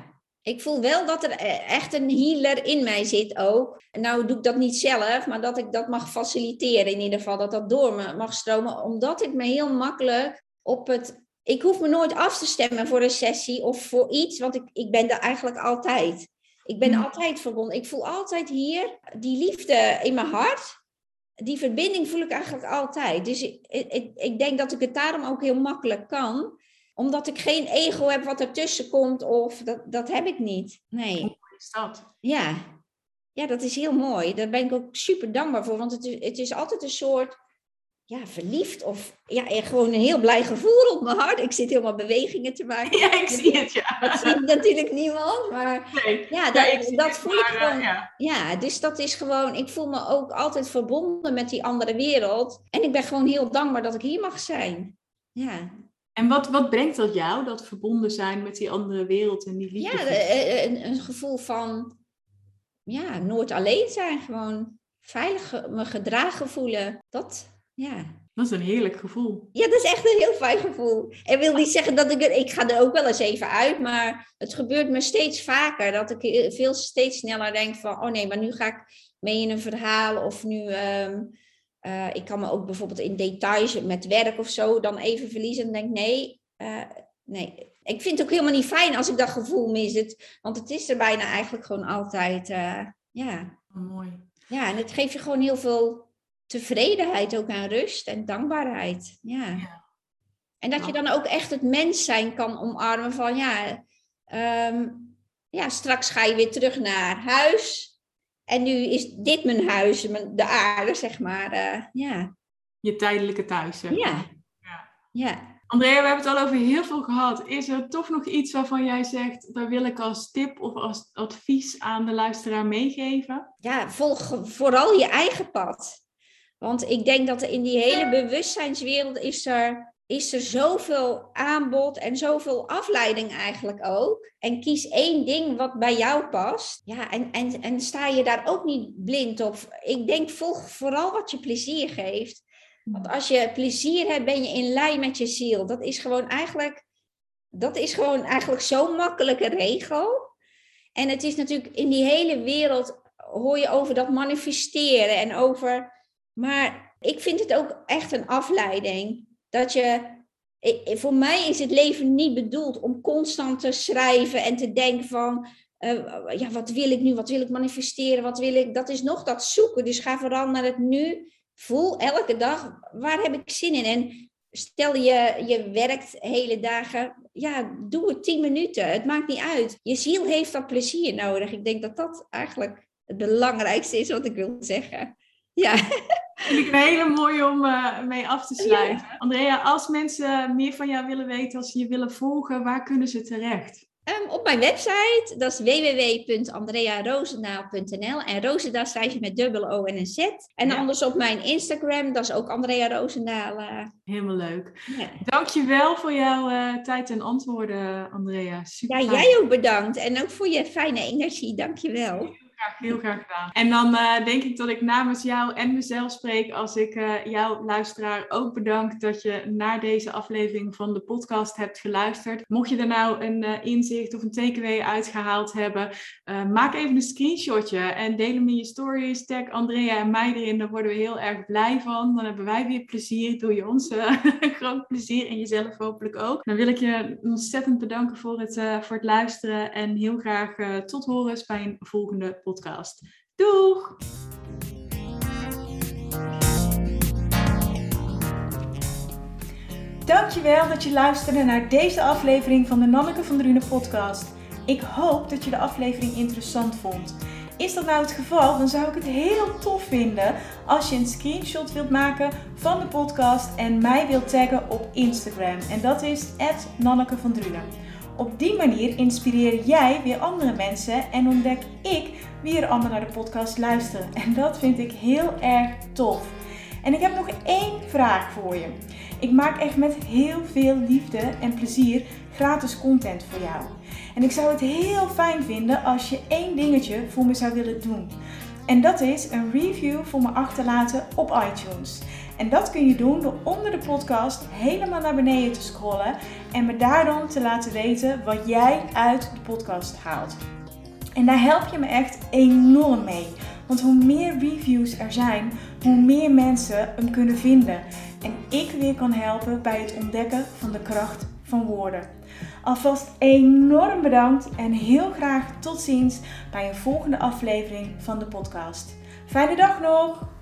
ik voel wel dat er eh, echt een healer in mij zit ook. Nou doe ik dat niet zelf, maar dat ik dat mag faciliteren in ieder geval. Dat dat door me mag stromen. Omdat ik me heel makkelijk op het... Ik hoef me nooit af te stemmen voor een sessie of voor iets, want ik, ik ben er eigenlijk altijd. Ik ben altijd verbonden. Ik voel altijd hier die liefde in mijn hart. Die verbinding voel ik eigenlijk altijd. Dus ik, ik, ik denk dat ik het daarom ook heel makkelijk kan. Omdat ik geen ego heb wat ertussen komt. Of dat, dat heb ik niet. Nee. Hoe is dat? Ja. ja, dat is heel mooi. Daar ben ik ook super dankbaar voor. Want het is, het is altijd een soort ja, verliefd of ja, gewoon een heel blij gevoel op mijn hart. Ik zit helemaal bewegingen te maken. Ja, ik zie het, ja. Dat ziet natuurlijk niemand, maar Nee. ja, Ja, dat, ik zie dat het, voel ik maar, eh, gewoon. ja. Ja, dus dat is gewoon, ik voel me ook altijd verbonden met die andere wereld. En ik ben gewoon heel dankbaar dat ik hier mag zijn. Ja, En wat, wat brengt dat jou, dat verbonden zijn met die andere wereld en die liefde? ja eh, een, een gevoel van, ja, nooit alleen zijn. Gewoon veilig me gedragen voelen. Dat, ja. Dat is een heerlijk gevoel. Ja, dat is echt een heel fijn gevoel. Ik wil niet zeggen dat ik ik ga er ook wel eens even uit, maar het gebeurt me steeds vaker dat ik veel steeds sneller denk van, oh nee, maar nu ga ik mee in een verhaal of nu, eh, ik kan me ook bijvoorbeeld in details met werk of zo dan even verliezen en denk nee, eh, nee. Ik vind het ook helemaal niet fijn als ik dat gevoel mis, het, want het is er bijna eigenlijk gewoon altijd, eh, ja. Mooi. Ja, en het geeft je gewoon heel veel tevredenheid ook aan rust en dankbaarheid. Ja. Ja. En dat je dan ook echt het mens zijn kan omarmen van ja, ehm, ja, straks ga je weer terug naar huis. En nu is dit mijn huis, mijn- de aarde, zeg maar. eh, ja. Je tijdelijke thuis. zeg. Ja. Ja. ja. Andrea, we hebben het al over heel veel gehad. Is er toch nog iets waarvan jij zegt, daar wil ik als tip of als advies aan de luisteraar meegeven? Ja, volg vooral je eigen pad. Want ik denk dat in die hele bewustzijnswereld is er, is er zoveel aanbod en zoveel afleiding eigenlijk ook. En kies één ding wat bij jou past. Ja, en, en, en sta je daar ook niet blind op. Ik denk, volg vooral wat je plezier geeft. Want als je plezier hebt, ben je in lijn met je ziel. Dat is gewoon eigenlijk, dat is gewoon eigenlijk zo'n makkelijke regel. En het is natuurlijk in die hele wereld hoor je over dat manifesteren en over. Maar ik vind het ook echt een afleiding. Dat je. Voor mij is het leven niet bedoeld om constant te schrijven en te denken van. eh, ja, wat wil ik nu? Wat wil ik manifesteren? Wat wil ik? Dat is nog dat zoeken. Dus ga vooral naar het nu. Voel elke dag, waar heb ik zin in? En stel je, je werkt hele dagen, ja, doe het tien minuten. Het maakt niet uit. Je ziel heeft dat plezier nodig. Ik denk dat dat eigenlijk het belangrijkste is wat ik wil zeggen. Ja, Vind ik een hele mooie om eh, mee af te sluiten. Andrea, als mensen meer van jou willen weten, als ze je willen volgen, waar kunnen ze terecht? Ehm, op mijn website, dat is www.andrearoosendaal.nl. En Roosendaal schrijf je met dubbel O en een Z. En Ja. anders op mijn Instagram, dat is ook Andrea Roosendaal. eh, Helemaal leuk. ja. Dankjewel voor jouw eh, tijd en antwoorden, Andrea. Super ja, jij ook bedankt. En ook voor je fijne energie. Dankjewel. Heel graag gedaan. En dan eh, denk ik dat ik namens jou en mezelf spreek als ik eh, jouw luisteraar ook bedank dat je naar deze aflevering van de podcast hebt geluisterd. Mocht je er nou een eh, inzicht of een takeaway uitgehaald hebben, maak even een screenshotje en deel hem in je stories. Tag Andrea en mij erin, daar worden we heel erg blij van. Dan hebben wij weer plezier, doe je ons groot plezier en jezelf hopelijk ook. Dan wil ik je ontzettend bedanken voor het, voor het luisteren en heel graag tot horens bij een volgende podcast. Doeg! Dankjewel dat je luisterde naar deze aflevering van de Nanneke van Drunen podcast. Ik hoop dat je de aflevering interessant vond. Is dat nou het geval, dan zou ik het heel tof vinden als je een screenshot wilt maken van de podcast en mij wilt taggen op Instagram. En dat is Nanneke van Drunen. Op die manier inspireer jij weer andere mensen en ontdek ik wie er allemaal naar de podcast luisteren. En dat vind ik heel erg tof. En ik heb nog één vraag voor je. Ik maak echt met heel veel liefde en plezier gratis content voor jou. En ik zou het heel fijn vinden als je één dingetje voor me zou willen doen. En dat is een review voor me achterlaten op iTunes. En dat kun je doen door onder de podcast helemaal naar beneden te scrollen en me daar dan te laten weten wat jij uit de podcast haalt. En daar help je me echt enorm mee. Want hoe meer reviews er zijn, hoe meer mensen hem kunnen vinden. En ik weer kan helpen bij het ontdekken van de kracht van woorden. Alvast enorm bedankt en heel graag tot ziens bij een volgende aflevering van de podcast. Fijne dag nog!